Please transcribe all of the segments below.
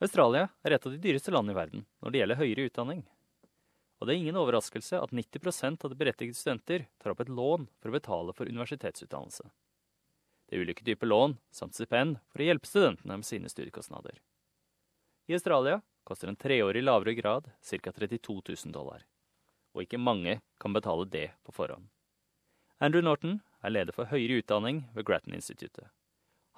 Australia er et av de dyreste landene i verden når det gjelder høyere utdanning. Og det er ingen overraskelse at 90% av de berettigede studenter tar opp et lån for å betale for universitetsutdannelse. Det er ulike typer lån samt stipend for å hjelpe studentene med sine studiekostnader. I Australia koster en treårig lavere grad ca. 32 000 dollar. Og ikke mange kan betale det på forhånd. Andrew Norton er leder for høyere utdanning ved Grattan-instituttet.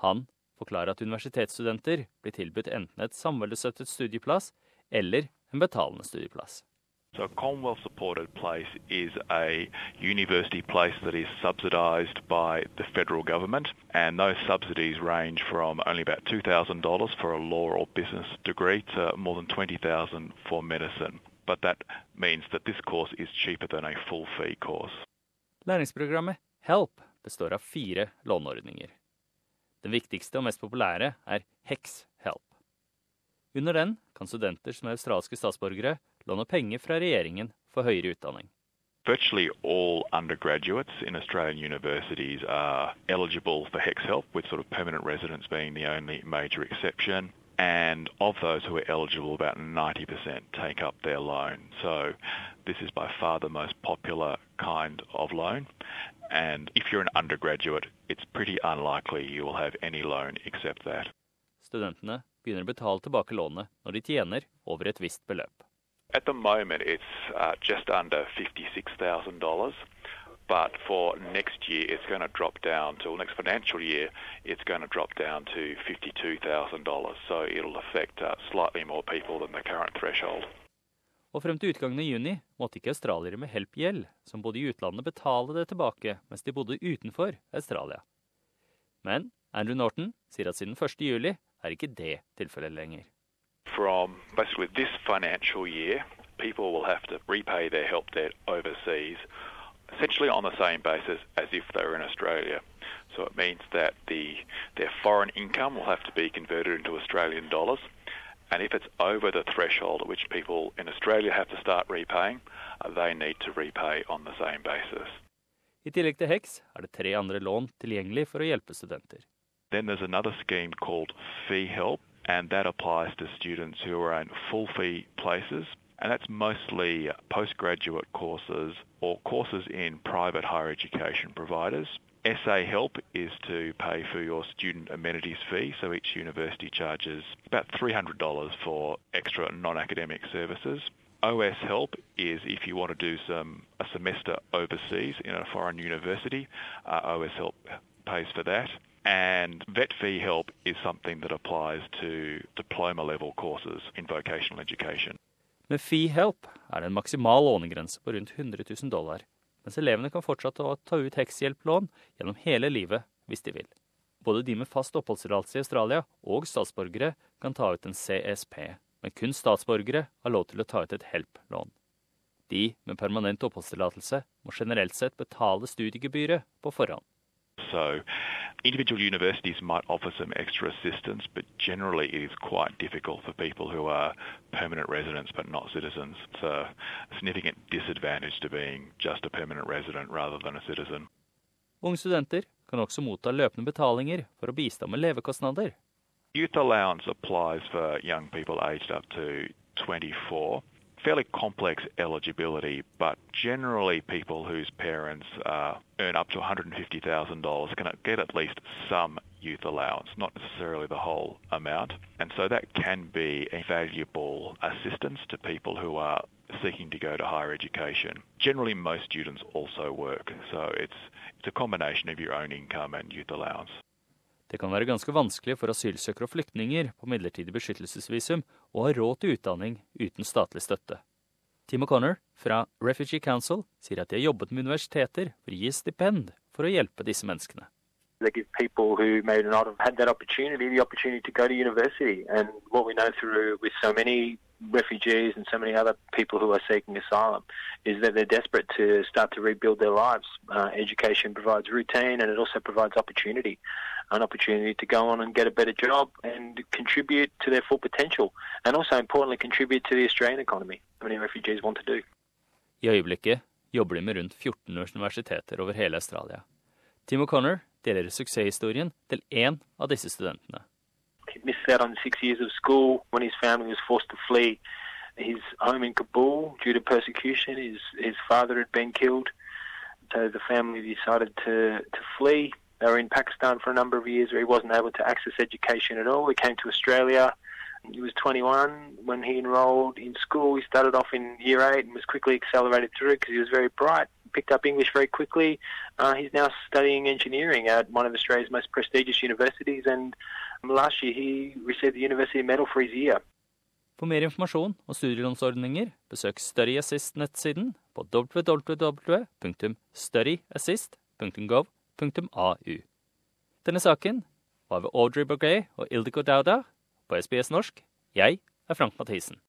Han forklarer at universitetsstudenter blir tilbudt enten et samveldesøttet studieplass eller en betalende studieplass. So a Commonwealth supported place is a university place that is subsidised by the federal government and those subsidies range from only about $2,000 for a law or business degree to more than 20,000 for medicine. But that means that this course is cheaper than a full fee course. Læringsprogrammet HELP består av fire låneordninger. Den viktigste og mest populære er HEX Help. Under den kan studenter som er australske statsborgere låne penger fra regjeringen for høyere utdanning. Virtually all undergraduates in Australian universities are eligible for HEX help, with sort of permanent residence being the only major exception. And of those who are eligible, about 90% take up their loan. So this is by far the most popular kind of loan. And if you're an undergraduate, it's pretty unlikely you will have any loan except that. Studentene begynner å betale tilbake lånet når de tjener over et visst beløp. At the moment, it's uh, just under $56,000. But for next year, it's going to drop down to, next financial year, it's going to drop down to $52,000. So it'll affect uh, slightly more people than the current threshold. Og frem til utgangen av juni måtte ikke australiere med help-gjeld, som bodde i utlandet, betale det tilbake mens de bodde utenfor Australia. Men Andrew Norton sier at siden 1. juli er ikke det tilfellet lenger. From basically this financial year, people will have to repay their help essentially on the same basis as if they were in Australia. So it means that the their foreign income will have to be converted into Australian dollars. And if it's over the threshold at which people in Australia have to start repaying, uh, they need to repay on the same basis. I tillegg til HEX er det tre andre lån tilgjengelig for å hjelpe studenter. Then there's another scheme called Fee Help, and that applies to students who are in full fee places. And that's mostly postgraduate courses or courses in private higher education providers. SA Help is to pay for your student amenities fee, so each university charges about $300 for extra non-academic services. OS Help is if you want to do some a semester overseas in a foreign university, uh, OS Help pays for that. And vet fee help is something that applies to diploma level courses in vocational education. Med Fee Help er det en maksimal lånegrense på rundt 100 000 dollar, mens elevene kan fortsette å ta ut hekshjelplån gjennom hele livet hvis de vil. Både de med fast oppholdstillatelse i Australia og statsborgere kan ta ut en CSP, men kun statsborgere har lov til å ta ut et HELP-lån. De med permanent oppholdstillatelse må generelt sett betale studiegebyret på forhånd. So individual universities might offer some extra assistance, but generally it is quite difficult for people who are permanent residents but not citizens. It's a significant disadvantage to being just a permanent resident rather than a citizen. Unge studenter kan også motta løpende betalinger for å bistå med levekostnader. Youth allowance applies for young people aged up to 24. Fairly complex eligibility, but generally people whose parents uh, earn up to $150,000 can get at least some youth allowance, not necessarily the whole amount. And so that can be a valuable assistance to people who are seeking to go to higher education. Generally, most students also work, so it's, it's a combination of your own income and youth allowance. Det kan være ganske vanskelig for asylsøkere og flyktninger på midlertidig beskyttelsesvisum å ha råd til utdanning uten statlig støtte. Tim O'Connor fra Refugee Council sier at de har jobbet med universiteter for å gi stipend for å hjelpe disse menneskene. They give people who may not have had that opportunity the opportunity to go to university. And what we know through with so many refugees and so many other people who are seeking asylum is that they're desperate to start to rebuild their lives. Uh, education provides routine and it also provides opportunity an opportunity to go on and get a better job and contribute to their full potential and also importantly contribute to the Australian economy. Many refugees want to do. I øyeblikket jobber de med rundt 14 universiteter over hele Australia. Tim O'Connor deler suksesshistorien til én av disse studentene. He missed out on six years of school when his family was forced to flee his home in Kabul due to persecution. His his father had been killed, so the family decided to to flee. They were in Pakistan for a number of years where he wasn't able to access education at all. He came to Australia. He was 21 when he enrolled in school. He started off in year eight and was quickly accelerated through because he was very bright. Picked up English very quickly. Uh, he's now studying engineering at one of Australia's most prestigious universities, and last year he received the University Medal for his year. For mer informasjon og studielånsordninger, besøk StudyAssist-nettsiden på www.studyassist.gov.au. Denne saken var ved Audrey Bergay og Ildiko Dauda på SBS norsk. Jeg er Frank Mathisen.